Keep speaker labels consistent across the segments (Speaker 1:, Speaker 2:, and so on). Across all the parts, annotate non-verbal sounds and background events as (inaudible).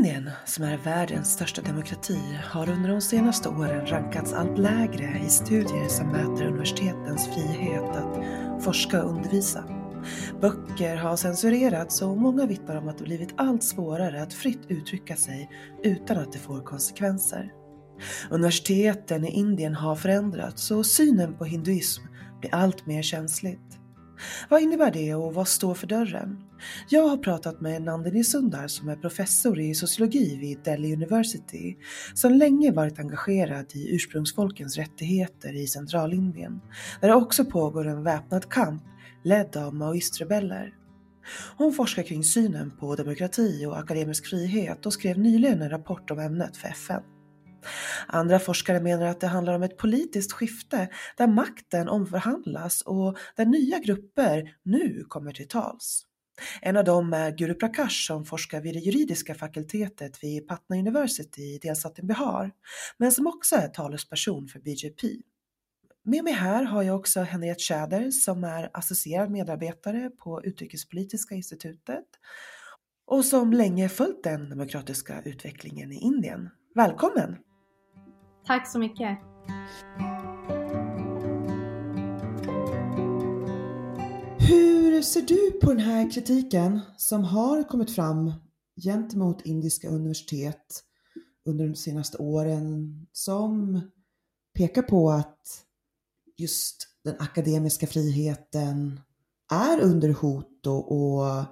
Speaker 1: Indien, som är världens största demokrati, har under de senaste åren rankats allt lägre i studier som mäter universitetens frihet att forska och undervisa. Böcker har censurerats och många vittnar om att det blivit allt svårare att fritt uttrycka sig utan att det får konsekvenser. Universiteten i Indien har förändrats och synen på hinduism blir allt mer känsligt. Vad innebär det och vad står för dörren? Jag har pratat med Nandini Sundar som är professor i sociologi vid Delhi University som länge varit engagerad i ursprungsfolkens rättigheter i Centralindien där det också pågår en väpnad kamp ledd av maoistrebeller. Hon forskar kring synen på demokrati och akademisk frihet och skrev nyligen en rapport om ämnet för FN. Andra forskare menar att det handlar om ett politiskt skifte där makten omförhandlas och där nya grupper nu kommer till tals. En av dem är Guru Prakash som forskar vid det juridiska fakultetet vid Patna University i delstaten Bihar, men som också är talesperson för BJP. Med mig här har jag också Henriette Tjäder som är associerad medarbetare på Utrikespolitiska institutet och som länge följt den demokratiska utvecklingen i Indien. Välkommen!
Speaker 2: Tack så mycket.
Speaker 1: Hur ser du på den här kritiken som har kommit fram gentemot indiska universitet under de senaste åren som pekar på att just den akademiska friheten är under hot och, och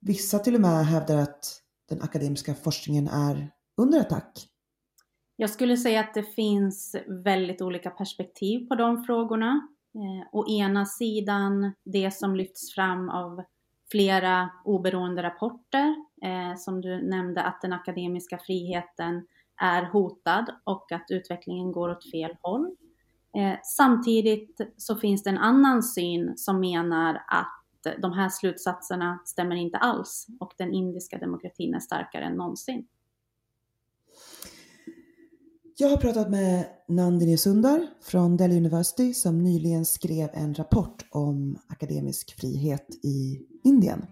Speaker 1: vissa till och med hävdar att den akademiska forskningen är under attack?
Speaker 2: Jag skulle säga att det finns väldigt olika perspektiv på de frågorna. Eh, å ena sidan det som lyfts fram av flera oberoende rapporter, eh, som du nämnde att den akademiska friheten är hotad och att utvecklingen går åt fel håll. Eh, samtidigt så finns det en annan syn som menar att de här slutsatserna stämmer inte alls och den indiska demokratin är starkare än någonsin.
Speaker 1: Jag har pratat med Nandini Sundar från Delhi University som nyligen skrev en rapport om akademisk frihet i Indien.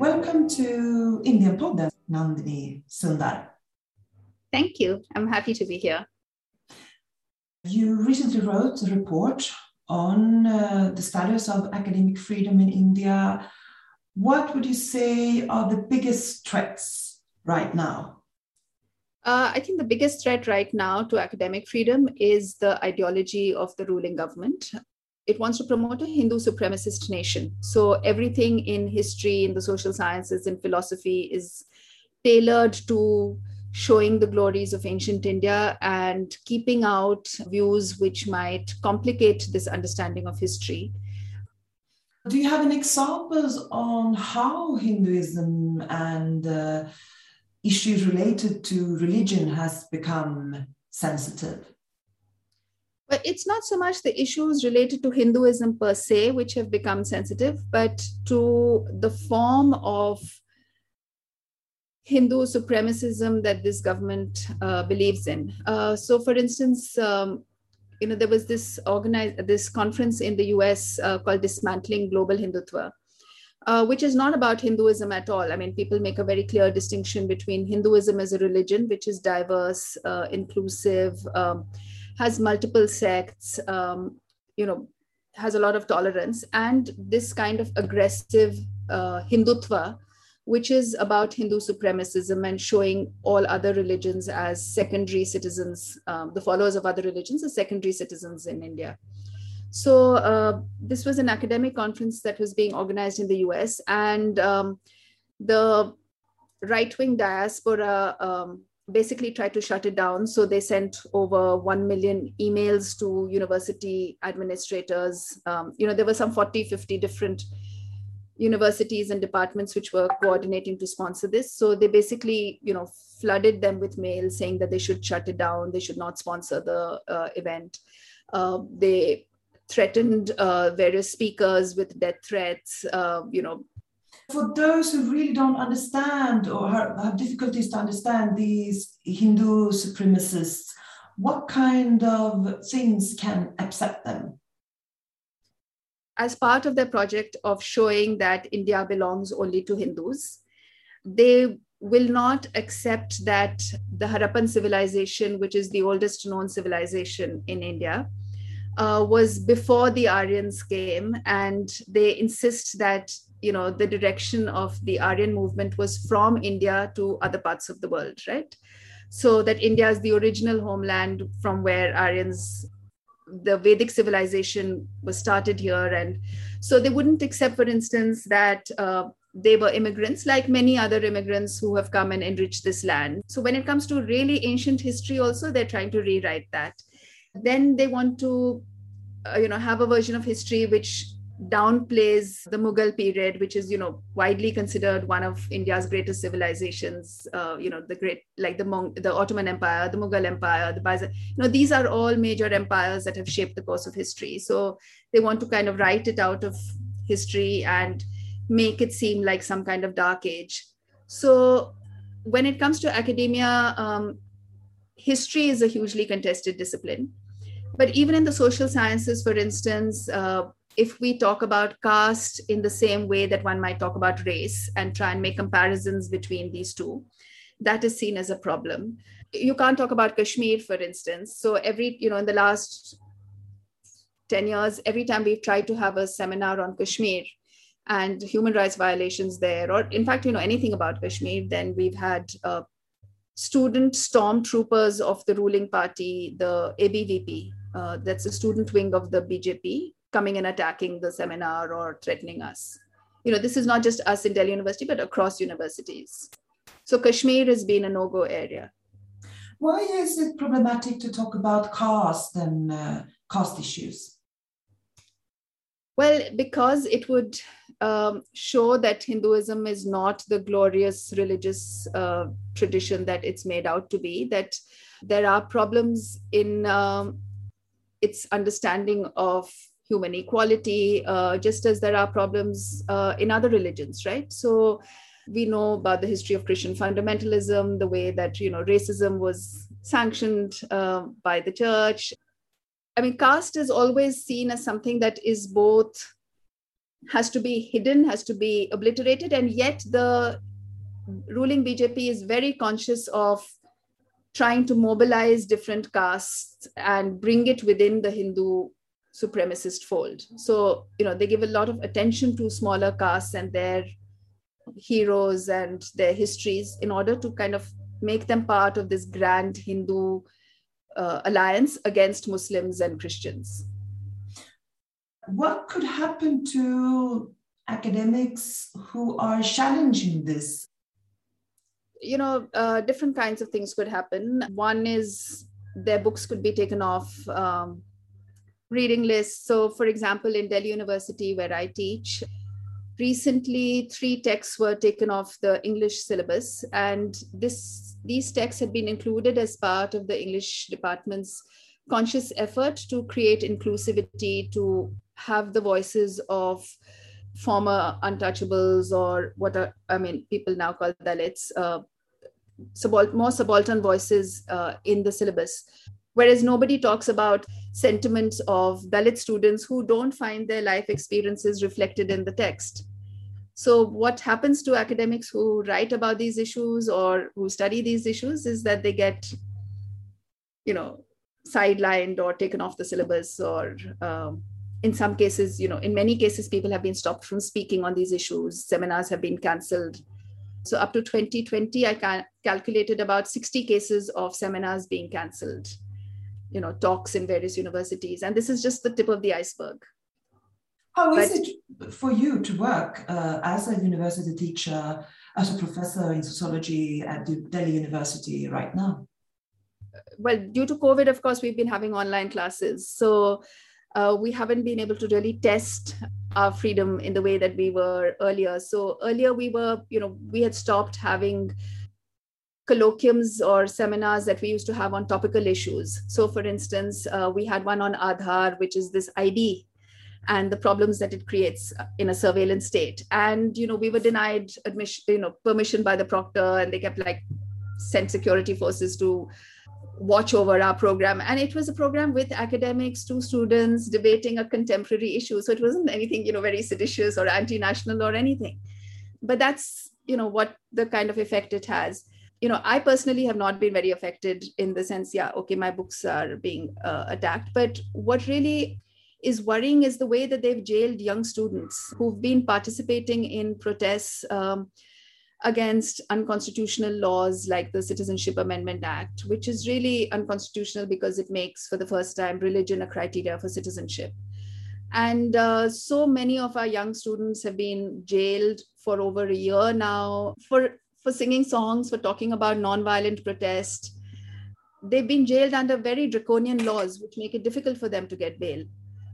Speaker 1: Welcome to Indian Podden, Nandini Sundar.
Speaker 3: Thank you. I'm happy to be here.
Speaker 1: You recently wrote a report on uh, the status of academic freedom in India what would you say are the biggest threats right now?
Speaker 3: Uh, I think the biggest threat right now to academic freedom is the ideology of the ruling government. It wants to promote a Hindu supremacist nation. So everything in history, in the social sciences, in philosophy is tailored to showing the glories of ancient India and keeping out views which might complicate this understanding of history.
Speaker 1: Do you have any examples on how Hinduism and uh, issues related to religion has become sensitive?
Speaker 3: But it's not so much the issues related to Hinduism per se, which have become sensitive, but to the form of Hindu supremacism that this government uh, believes in. Uh, so, for instance, um, you know, there was this organized this conference in the US uh, called Dismantling Global Hindutva, uh, which is not about Hinduism at all. I mean, people make a very clear distinction between Hinduism as a religion, which is diverse, uh, inclusive, um, has multiple sects, um, you know, has a lot of tolerance, and this kind of aggressive uh, Hindutva, which is about Hindu supremacism and showing all other religions as secondary citizens, um, the followers of other religions as secondary citizens in India. So uh, this was an academic conference that was being organized in the US, and um, the right-wing diaspora um, basically tried to shut it down. So they sent over 1 million emails to university administrators. Um, you know, there were some 40, 50 different universities and departments which were coordinating to sponsor this. So they basically, you know, flooded them with mail saying that they should shut it down, they should not sponsor the uh, event. Uh, they threatened uh, various speakers with death threats, uh, you know.
Speaker 1: For those who really don't understand or have difficulties to understand these Hindu supremacists, what kind of things can upset them?
Speaker 3: As part of their project of showing that India belongs only to Hindus, they will not accept that the Harappan civilization, which is the oldest known civilization in India, uh, was before the Aryans came, and they insist that you know the direction of the Aryan movement was from India to other parts of the world, right? So that India is the original homeland from where Aryans the Vedic civilization was started here. And so they wouldn't accept, for instance, that uh, they were immigrants like many other immigrants who have come and enriched this land. So when it comes to really ancient history, also, they're trying to rewrite that. Then they want to, uh, you know, have a version of history which downplays the Mughal period, which is, you know, widely considered one of India's greatest civilizations. Uh, you know, the great, like the Mong- the Ottoman Empire, the Mughal Empire, the Byzantine. You know, these are all major empires that have shaped the course of history. So they want to kind of write it out of history and make it seem like some kind of dark age. So when it comes to academia, um, history is a hugely contested discipline. But even in the social sciences, for instance, uh, if we talk about caste in the same way that one might talk about race and try and make comparisons between these two, that is seen as a problem. You can't talk about Kashmir, for instance. So every, you know, in the last 10 years, every time we've tried to have a seminar on Kashmir and human rights violations there, or in fact, you know, anything about Kashmir, then we've had uh, student stormtroopers of the ruling party, the ABVP, uh, that's the student wing of the BJP, coming and attacking the seminar or threatening us. You know, this is not just us in Delhi University, but across universities. So Kashmir has been a no-go area.
Speaker 1: Why is it problematic to talk about caste and uh, caste issues?
Speaker 3: Well, because it would um, show that Hinduism is not the glorious religious uh, tradition that it's made out to be, that there are problems in um, its understanding of human equality, uh, just as there are problems uh, in other religions, right? So we know about the history of Christian fundamentalism, the way that you know racism was sanctioned uh, by the church. I mean, caste is always seen as something that is both has to be hidden, has to be obliterated, and yet the ruling BJP is very conscious of trying to mobilize different castes and bring it within the Hindu supremacist fold. So, you know, they give a lot of attention to smaller castes and their heroes and their histories in order to kind of make them part of this grand Hindu uh, alliance against Muslims and Christians.
Speaker 1: What could happen to academics who are challenging this?
Speaker 3: You know, uh, different kinds of things could happen. One is their books could be taken off um, reading lists. So, for example, in Delhi University, where I teach, recently three texts were taken off the English syllabus, and this these texts had been included as part of the English department's conscious effort to create inclusivity, to have the voices of former untouchables or what are, I mean, people now call Dalits, uh, subalt- more subaltern voices uh, in the syllabus whereas nobody talks about sentiments of Dalit students who don't find their life experiences reflected in the text. So, what happens to academics who write about these issues or who study these issues is that they get, you know, sidelined or taken off the syllabus, or um, in some cases, you know, in many cases, people have been stopped from speaking on these issues. Seminars have been cancelled. So, up to 2020, I ca- calculated about 60 cases of seminars being cancelled you know talks in various universities. And this is just the tip of the iceberg.
Speaker 1: How is but, it for you to work uh, as a university teacher as a professor in sociology at delhi university right now?
Speaker 3: Well due to covid of course we've been having online classes. So uh, we haven't been able to really test our freedom in the way that we were earlier. So earlier we were you know we had stopped having colloquiums or seminars that we used to have on topical issues. So, for instance, uh, we had one on Aadhaar, which is this ID and the problems that it creates in a surveillance state. And you know, we were denied admission, you know, permission by the proctor, and they kept like sent security forces to watch over our program. And it was a program with academics, two students debating a contemporary issue. So it wasn't anything, you know, very seditious or anti-national or anything. But that's, you know, what the kind of effect it has. You know, I personally have not been very affected in the sense, yeah, okay, my books are being uh, attacked. But what really is worrying is the way that they've jailed young students who've been participating in protests um, against unconstitutional laws like the Citizenship Amendment Act, which is really unconstitutional because it makes, for the first time, religion a criteria for citizenship. And uh, so many of our young students have been jailed for over a year now for, for singing songs, for talking about nonviolent protest. They've been jailed under very draconian laws, which make it difficult for them to get bail.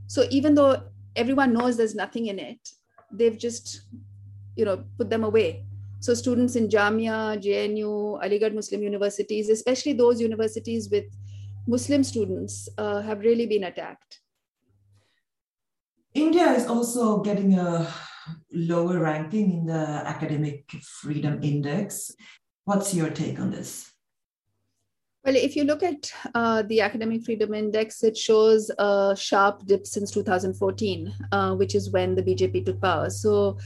Speaker 3: So even though everyone knows there's nothing in it, they've just, you know, put them away so students in Jamia, JNU, Aligarh Muslim universities, especially those universities with Muslim students, uh, have really been attacked.
Speaker 1: India is also getting a lower ranking in the Academic Freedom Index. What's your take on this?
Speaker 3: Well, if you look at uh, the Academic Freedom Index, it shows a sharp dip since 2014, uh, which is when the BJP took power. So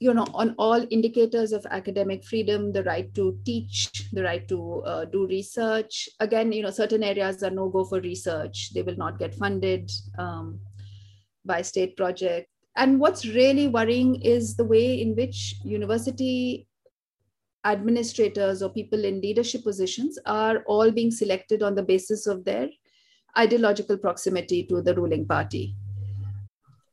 Speaker 3: you know on all indicators of academic freedom the right to teach the right to uh, do research again you know certain areas are no go for research they will not get funded um, by state project and what's really worrying is the way in which university administrators or people in leadership positions are all being selected on the basis of their ideological proximity to the ruling party.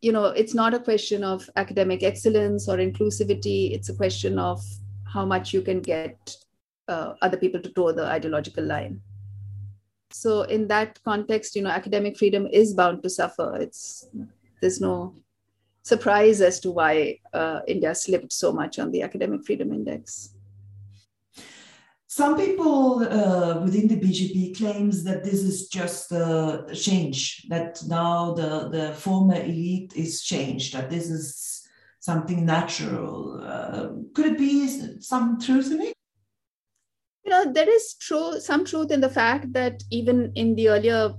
Speaker 3: You know it's not a question of academic excellence or inclusivity. It's a question of how much you can get uh, other people to toe the ideological line. So in that context you know academic freedom is bound to suffer. It's there's no surprise as to why uh, india slipped so much on the academic freedom index
Speaker 1: some people uh, within the BJP claims that this is just a change, that now the, the former elite is changed, that this is something natural. Uh, could it be some truth in it?
Speaker 3: You know, there is true some truth in the fact that even in the earlier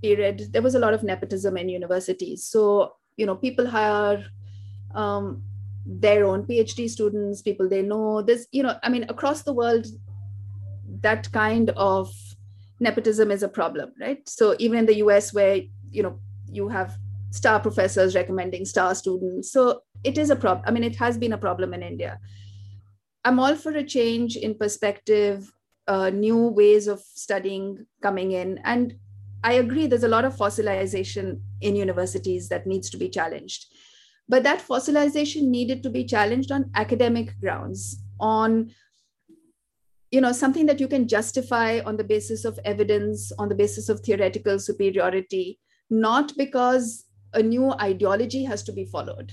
Speaker 3: period, there was a lot of nepotism in universities. So, you know, people hire um, their own PhD students, people they know. This, you know, I mean, across the world, that kind of nepotism is a problem, right? So even in the US, where you know you have star professors recommending star students, so it is a problem. I mean, it has been a problem in India. I'm all for a change in perspective, uh, new ways of studying coming in, and I agree. There's a lot of fossilization in universities that needs to be challenged, but that fossilization needed to be challenged on academic grounds, on you know something that you can justify on the basis of evidence on the basis of theoretical superiority not because a new ideology has to be followed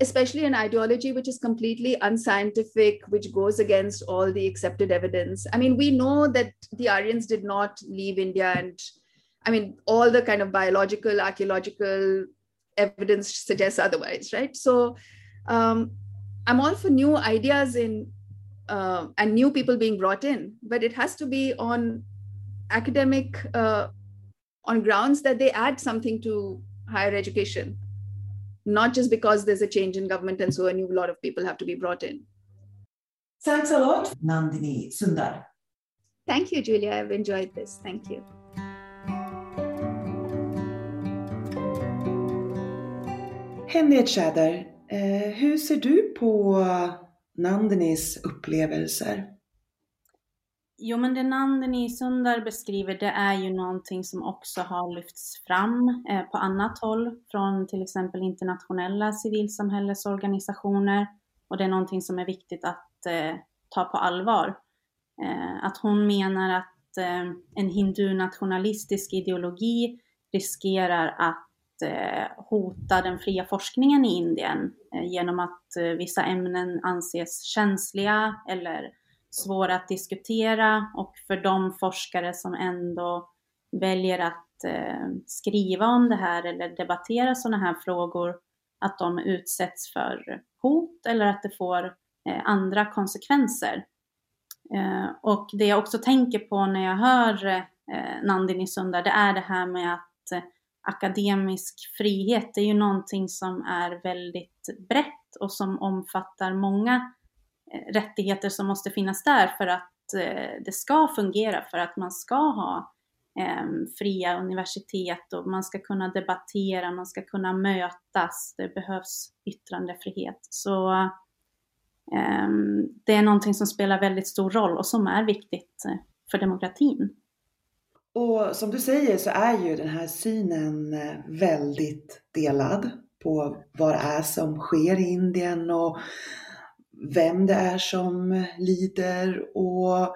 Speaker 3: especially an ideology which is completely unscientific which goes against all the accepted evidence i mean we know that the aryans did not leave india and i mean all the kind of biological archaeological evidence suggests otherwise right so um, i'm all for new ideas in uh, and new people being brought in, but it has to be on academic, uh, on grounds that they add something to higher education, not just because there's a change in government and so a new lot of people have to be brought in.
Speaker 1: Thanks a lot, Nandini Sundar.
Speaker 3: Thank you, Julia. I've enjoyed this. Thank you.
Speaker 1: Henriette Tjäder, eh, hur ser du på Nandinis upplevelser?
Speaker 2: Jo, men det Nandini Sundar beskriver, det är ju någonting som också har lyfts fram eh, på annat håll från till exempel internationella civilsamhällesorganisationer. Och det är någonting som är viktigt att eh, ta på allvar. Eh, att hon menar att eh, en hindu-nationalistisk ideologi riskerar att Eh, hota den fria forskningen i Indien eh, genom att eh, vissa ämnen anses känsliga eller svåra att diskutera och för de forskare som ändå väljer att skriva om det här eller debattera sådana här frågor, att de utsätts för hot eller att det får andra konsekvenser. Och det jag också tänker på när jag hör Nandini Sundar, det är det här med att eh, akademisk frihet, är ju någonting som är väldigt brett och som omfattar många eh, rättigheter som måste finnas där för att eh, det ska fungera, för att man ska ha ehm, fria universitet och man ska kunna debattera, man ska kunna mötas, det behövs yttrandefrihet. Så ehm, det är någonting som spelar väldigt stor roll och som är viktigt eh, för demokratin.
Speaker 1: Och som du säger så är ju den här synen eh, väldigt delad på vad det är som sker i Indien och vem det är som eh, lider. Och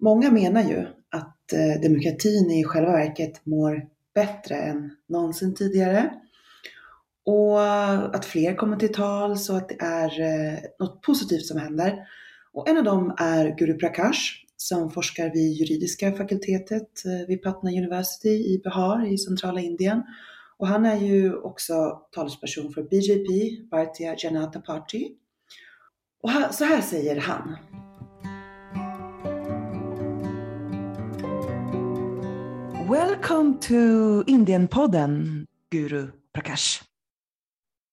Speaker 1: många menar ju att eh, demokratin i själva verket mår bättre än någonsin tidigare. Och att fler kommer till tals och att det är något positivt som händer. Och en av dem är Guru Prakash som forskar vid juridiska fakultetet eh, vid Patna University i Bihar i centrala Indien. Och han är ju också talesperson för BJP, Bharatiya Janata Party. Och så här säger han. Welcome to Indian-podden, Guru Prakash.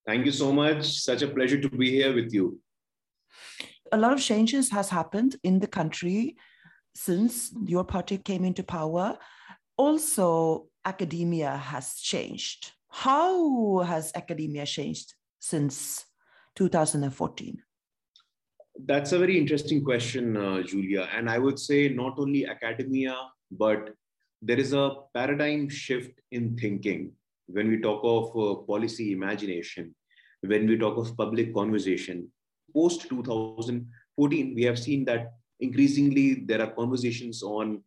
Speaker 4: Thank you so much. Such a pleasure to be here with you.
Speaker 1: A lot of changes has happened in the country since your party came into power. Also, academia has changed. How has academia changed since 2014?
Speaker 4: That's a very interesting question, uh, Julia. And I would say not only academia, but there is a paradigm shift in thinking when we talk of uh, policy imagination, when we talk of public conversation. Post 2014, we have seen that increasingly there are conversations on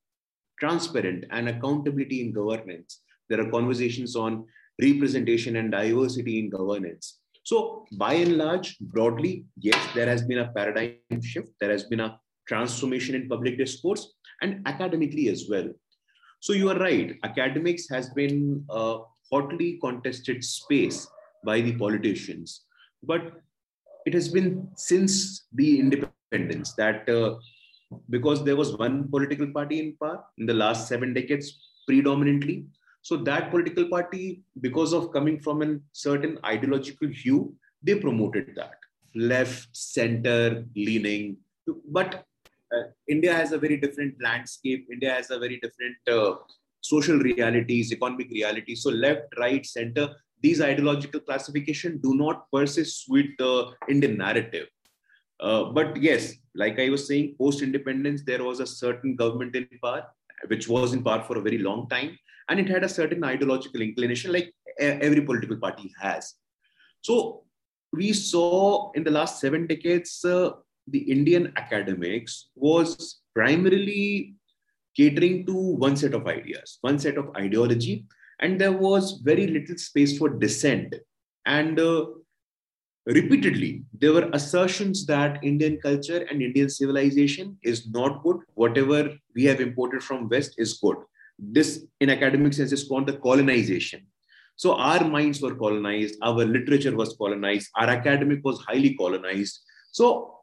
Speaker 4: transparent and accountability in governance. There are conversations on representation and diversity in governance. So, by and large, broadly, yes, there has been a paradigm shift. There has been a transformation in public discourse and academically as well. So, you are right. Academics has been a hotly contested space by the politicians, but it has been since the independence that uh, because there was one political party in power in the last seven decades predominantly. So that political party, because of coming from a certain ideological hue, they promoted that left, center, leaning. But uh, India has a very different landscape. India has a very different uh, social realities, economic realities. So left, right, center, these ideological classification do not persist with the Indian narrative. Uh, but yes, like I was saying, post independence, there was a certain government in power, which was in power for a very long time. And it had a certain ideological inclination, like every political party has. So we saw in the last seven decades, uh, the Indian academics was primarily catering to one set of ideas, one set of ideology, and there was very little space for dissent. And uh, repeatedly there were assertions that indian culture and indian civilization is not good. Whatever we have imported from west is good. This in academic sense is called the colonization. So our minds were colonized our literature was colonized our academic was highly colonized. So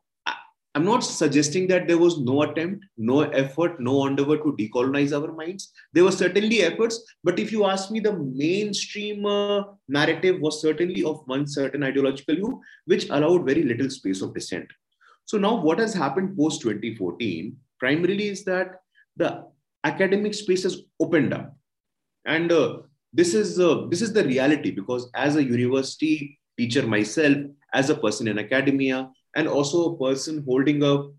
Speaker 4: I'm not suggesting that there was no attempt, no effort, no endeavor to decolonize our minds. There were certainly efforts, but if you ask me, the mainstream uh, narrative was certainly of one certain ideological view, which allowed very little space of dissent. So now, what has happened post 2014 primarily is that the academic space has opened up, and uh, this is uh, this is the reality because as a university teacher myself, as a person in academia, and also a person holding a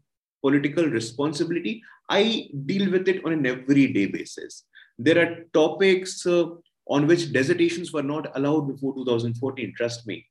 Speaker 4: political responsibility, I deal with it on an everyday basis. There are topics uh, on which dissertations were not allowed before 2014, trust me.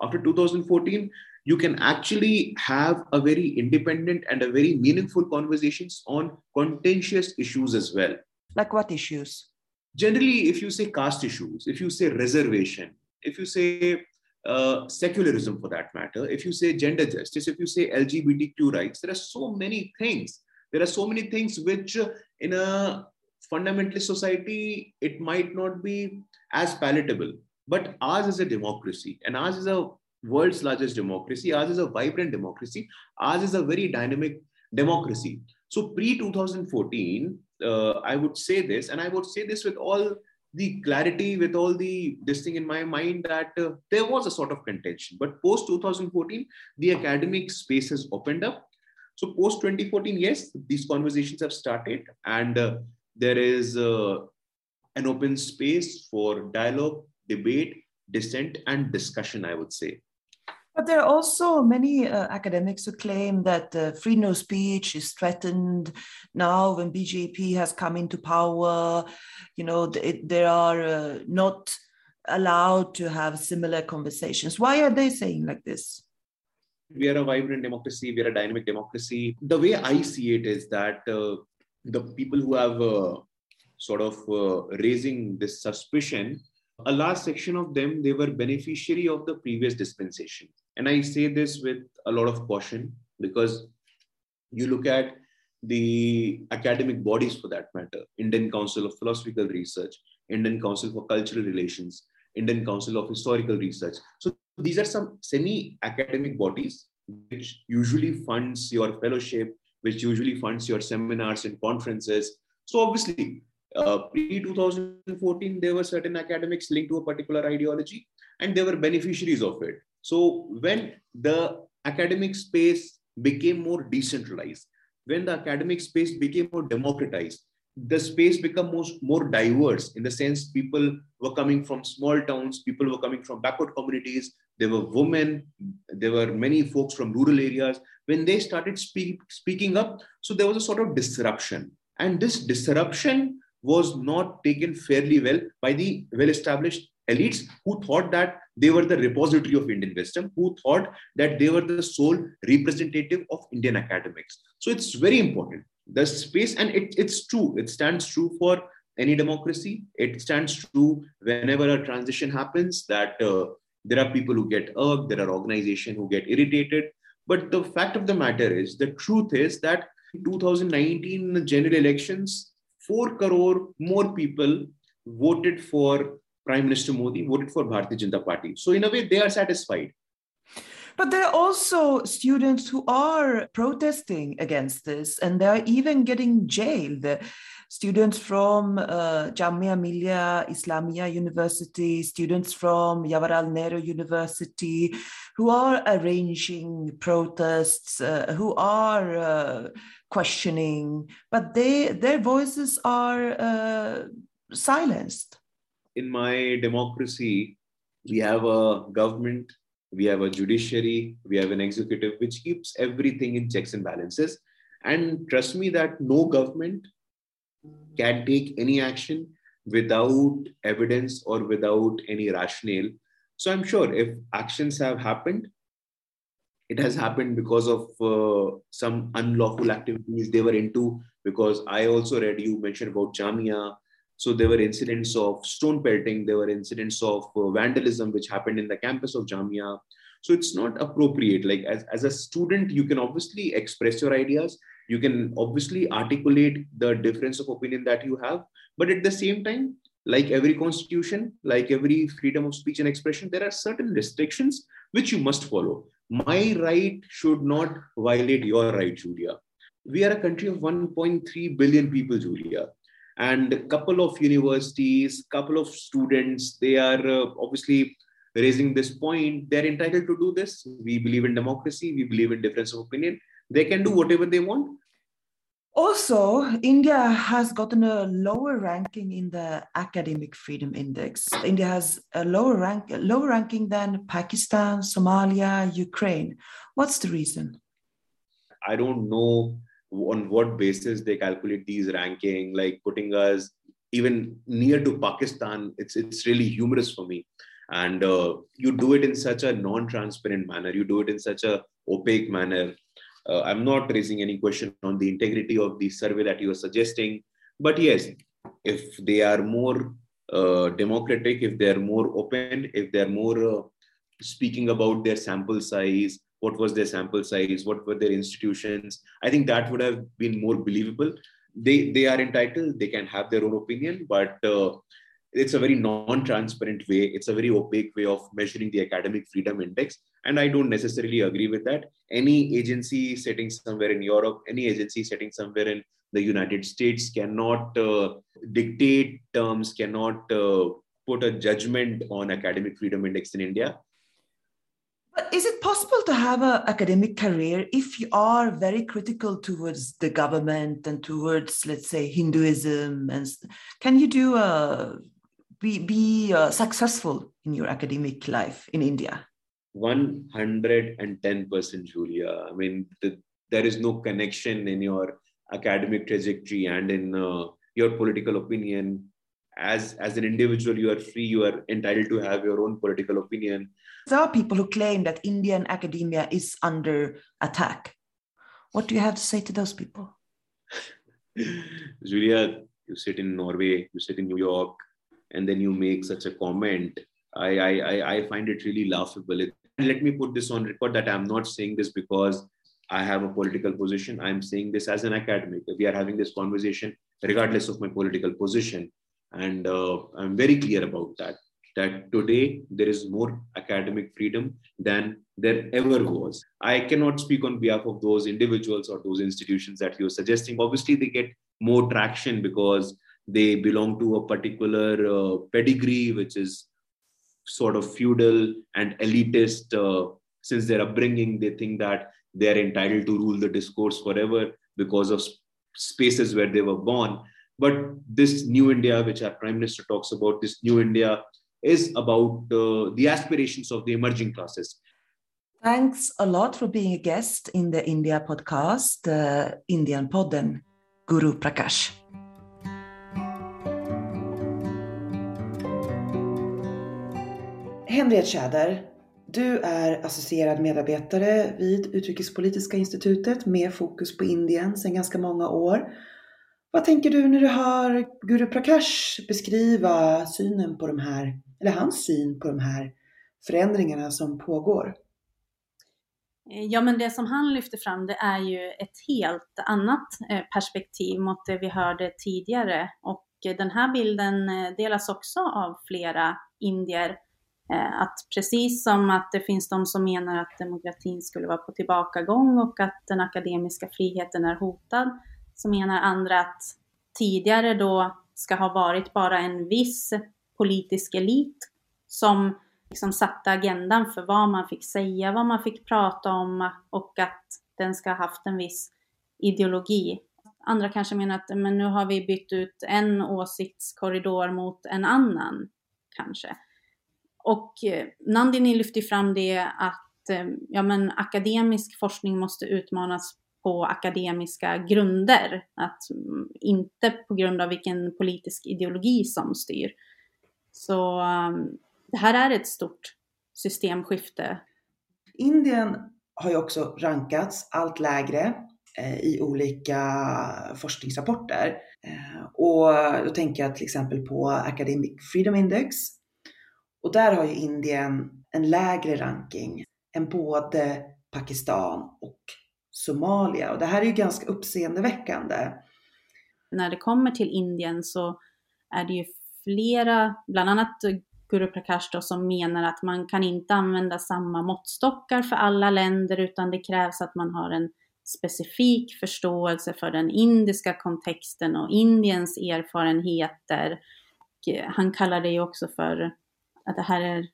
Speaker 4: After 2014, you can actually have a very independent and a very meaningful conversations on contentious issues as well.
Speaker 1: Like what issues?
Speaker 4: Generally, if you say caste issues, if you say reservation, if you say uh, secularism for that matter, if you say gender justice, if you say LGBTQ rights, there are so many things. There are so many things which, uh, in a fundamentalist society, it might not be as palatable. But ours is a democracy, and ours is a world's largest democracy. Ours is a vibrant democracy. Ours is a very dynamic democracy. So pre 2014, uh, I would say this, and I would say this with all the clarity, with all the this thing in my mind that uh, there was a sort of contention. But post 2014, the academic space has opened up. So post 2014, yes, these conversations have started, and uh, there is uh, an open space for dialogue, debate, dissent, and discussion. I would say.
Speaker 1: But there are also many uh, academics who claim that uh, freedom of speech is threatened now when BJP has come into power. You know, they, they are uh, not allowed to have similar conversations. Why are they saying like this?
Speaker 4: We are a vibrant democracy. We are a dynamic democracy. The way I see it is that uh, the people who have uh, sort of uh, raising this suspicion a large section of them they were beneficiary of the previous dispensation and I say this with a lot of caution because you look at the academic bodies for that matter Indian Council of Philosophical Research, Indian Council for Cultural Relations, Indian Council of Historical Research. So these are some semi academic bodies which usually funds your fellowship, which usually funds your seminars and conferences. So obviously, uh, pre 2014, there were certain academics linked to a particular ideology and they were beneficiaries of it. So when the academic space became more decentralized, when the academic space became more democratized, the space became more, more diverse in the sense people were coming from small towns, people were coming from backward communities, there were women, there were many folks from rural areas. When they started speak, speaking up, so there was a sort of disruption. And this disruption was not taken fairly well by the well established elites who thought that they were the repository of Indian wisdom, who thought that they were the sole representative of Indian academics. So it's very important. The space, and it, it's true, it stands true for any democracy. It stands true whenever a transition happens that uh, there are people who get irked, there are organizations who get irritated. But the fact of the matter is, the truth is that 2019 general elections, 4 crore more people voted for Prime Minister Modi voted for Bharatiya Janata Party. So in a way, they are satisfied.
Speaker 1: But there are also students who are protesting against this, and they are even getting jailed. Students from uh, Jamia Millia Islamia University, students from Jawaharlal Nehru University, who are arranging protests, uh, who are uh, questioning, but they their voices are uh, silenced
Speaker 4: in my democracy, we have a government, we have a judiciary, we have an executive, which keeps everything in checks and balances. And trust me that no government can take any action without evidence or without any rationale. So I'm sure if actions have happened, it has happened because of uh, some unlawful activities they were into. Because I also read you mentioned about Jamia, so there were incidents of stone pelting, there were incidents of uh, vandalism which happened in the campus of Jamia. So it's not appropriate. Like as, as a student, you can obviously express your ideas. You can obviously articulate the difference of opinion that you have. But at the same time, like every constitution, like every freedom of speech and expression, there are certain restrictions which you must follow. My right should not violate your right, Julia. We are a country of 1.3 billion people, Julia and a couple of universities couple of students they are uh, obviously raising this point they're entitled to do this we believe in democracy we believe in difference of opinion they can do whatever they want
Speaker 1: also, India has gotten a lower ranking in the academic freedom index. India has a lower rank, lower ranking than Pakistan, Somalia, Ukraine. What's the reason?
Speaker 4: I don't know on what basis they calculate these ranking, like putting us even near to Pakistan. It's it's really humorous for me. And uh, you do it in such a non-transparent manner. You do it in such a opaque manner. Uh, I'm not raising any question on the integrity of the survey that you are suggesting, but yes, if they are more uh, democratic, if they are more open, if they are more uh, speaking about their sample size, what was their sample size what were their institutions. I think that would have been more believable. They they are entitled they can have their own opinion but uh, it's a very non-transparent way it's a very opaque way of measuring the academic freedom index and i don't necessarily agree with that. Any agency sitting somewhere in europe any agency sitting somewhere in the United States cannot uh, dictate terms, cannot uh, put a judgment on academic freedom index in India.
Speaker 1: But is it possible to have an academic career if you are very critical towards the government and towards, let's say, Hinduism? And can you do a be be uh, successful in your academic life in India?
Speaker 4: 110% Julia. I mean, the, there is no connection in your academic trajectory and in uh, your political opinion. As, as an individual, you are free, you are entitled to have your own political opinion.
Speaker 1: There are people who claim that Indian academia is under attack. What do you have to say to those people? (laughs)
Speaker 4: Julia, you sit in Norway, you sit in New York, and then you make such a comment. I, I, I find it really laughable. It, let me put this on record that I'm not saying this because I have a political position. I'm saying this as an academic. We are having this conversation regardless of my political position. And uh, I'm very clear about that. That today there is more academic freedom than there ever was. I cannot speak on behalf of those individuals or those institutions that you're suggesting. Obviously, they get more traction because they belong to a particular uh, pedigree, which is sort of feudal and elitist. Uh, since their upbringing, they think that they're entitled to rule the discourse forever because of spaces where they were born. But this new India, which our prime minister talks about, this new India is about uh, the aspirations of the emerging classes.
Speaker 1: Thanks a lot for being a guest in the India podcast, uh, Indian Podden, Guru Prakash. Henriette Tjäder, du är associerad medarbetare vid Utrikespolitiska institutet med fokus på Indien sedan ganska många år. Vad tänker du när du hör Guru Prakash beskriva synen på de här, eller hans syn på de här förändringarna som pågår?
Speaker 2: Eh, ja, men det som han lyfter fram det är ju ett helt annat eh, perspektiv mot det vi hörde tidigare och eh, den här bilden delas också av flera indier att precis som att det finns de som menar att demokratin skulle vara på tillbakagång och att den akademiska friheten är hotad, så menar andra att tidigare då ska ha varit bara en viss politisk elit som liksom satte agendan för vad man fick säga, vad man fick prata om och att den ska ha haft en viss ideologi. Andra kanske menar att men nu har vi bytt ut en åsiktskorridor mot en annan, kanske. Och eh, Nandini lyfter fram det att eh, ja, men akademisk forskning måste utmanas på akademiska grunder, att mm, inte på grund av vilken politisk ideologi som styr. Så mm, det här är ett stort systemskifte.
Speaker 1: Indien har ju också rankats allt lägre eh, i olika forskningsrapporter. Eh, och då tänker jag till exempel på Academic Freedom Index och där har ju Indien en lägre ranking än både Pakistan och Somalia. Och det här är ju ganska uppseendeväckande.
Speaker 2: När det kommer till Indien så är det ju flera, bland annat Guru Prakash då, som menar att man kan inte använda samma måttstockar för alla länder utan det krävs att man har en specifik förståelse för den indiska kontexten och Indiens erfarenheter. Eh, han kallar det ju också för att det här är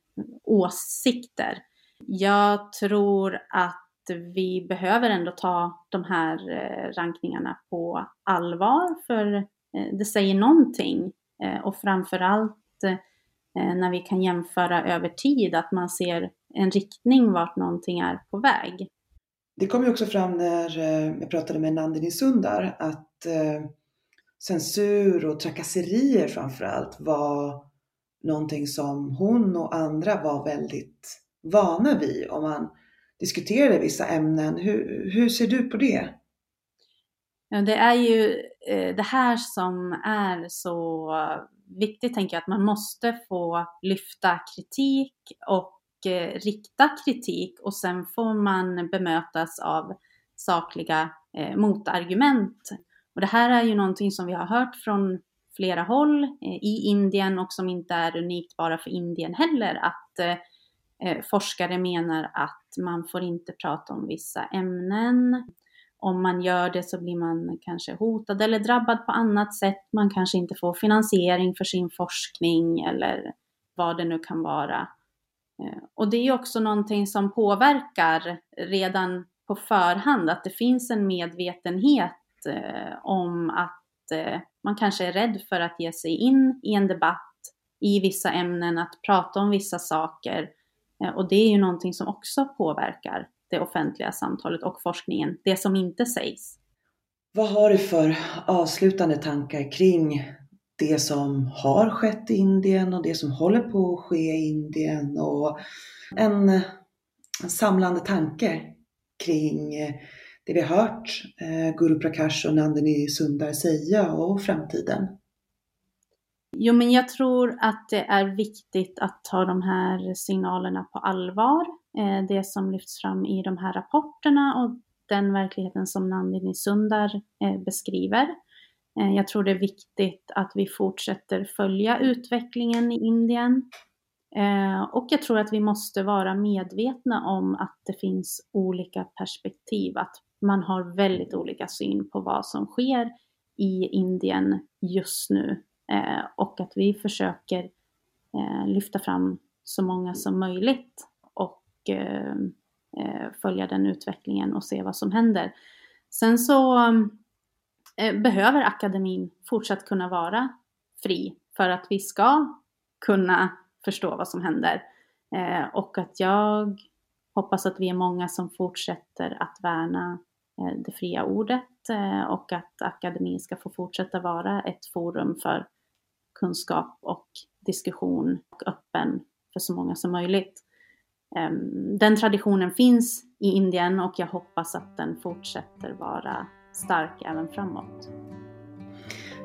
Speaker 2: åsikter. Jag tror att vi behöver ändå ta de här eh, rankningarna på allvar för eh, det säger någonting eh, och framförallt när vi kan jämföra över tid att man ser en riktning vart någonting är på väg.
Speaker 1: Det kom ju också fram när jag pratade med Nandini Sundar att censur och trakasserier framförallt var någonting som hon och andra var väldigt vana vid om man diskuterade vissa ämnen. Hur, hur ser du på det?
Speaker 2: Ja, det är ju eh, det här som är så viktigt, tänker jag, att man måste få lyfta kritik och eh, rikta kritik och sen får man bemötas av sakliga eh, motargument. Och det här är ju någonting som vi har hört från flera håll eh, i Indien och som inte är unikt bara för Indien heller, att eh, Eh, forskare menar att man får inte prata om vissa ämnen. om man gör det så blir man kanske hotad eller drabbad på annat sätt. Man kanske inte får finansiering för sin forskning eller vad det nu kan vara. Eh, och det är också någonting som påverkar redan på förhand, att det finns en medvetenhet eh, om att eh, man kanske är rädd för att ge sig in i en debatt i vissa ämnen, att prata om vissa saker. Eh, och det är ju någonting som också påverkar det offentliga samtalet och forskningen, det som inte sägs.
Speaker 1: Vad har du för avslutande tankar kring det som har skett i Indien och det som håller på att ske i Indien och en, en samlande tanke kring eh, det vi har hört Guru Prakash och Nandini Sundar säga och framtiden?
Speaker 2: Jo, men jag tror att det är viktigt att ta de här signalerna på allvar. Eh, det som lyfts fram i de här rapporterna och den verkligheten som Nandini Sundar eh, beskriver. Eh, jag tror det är viktigt att vi fortsätter följa utvecklingen i Indien. Och jag tror att vi måste vara medvetna om att det finns olika perspektiv, att man har väldigt olika syn på vad som sker i Indien just nu Eh, och att vi försöker eh, lyfta fram så många som möjligt och ehm, eh, följa den utvecklingen och se vad som händer. Sen så eh, behöver akademin fortsatt kunna vara fri för att vi ska kunna förstå vad som händer. Eh, och att jag hoppas att vi är många som fortsätter att värna det fria ordet och att akademin ska få fortsätta vara ett forum för kunskap och diskussion och öppen för så många som möjligt. Ehm, den traditionen finns i Indien och jag hoppas att den fortsätter vara stark även framåt.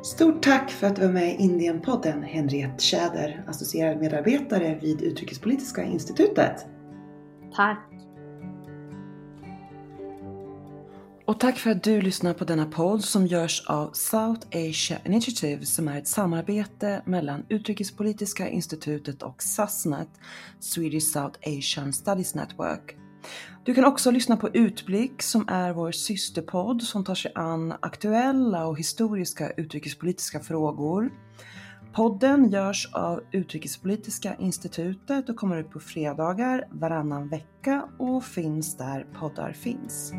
Speaker 1: Stort tack för att du var med i Indienpodden, Henriette Tjäder, associerad medarbetare vid Utrikespolitiska institutet.
Speaker 2: Tack!
Speaker 1: Och tack för att du lyssnar på denna podd som görs av South Asia Initiative som är ett samarbete mellan Utrikespolitiska institutet och SASNET, Swedish South Asian Studies Network. Du kan också lyssna på Utblick som är vår systerpodd som tar sig an aktuella och historiska utrikespolitiska frågor. Podden görs av Utrikespolitiska institutet och kommer ut på fredagar varannan vecka och finns där poddar finns.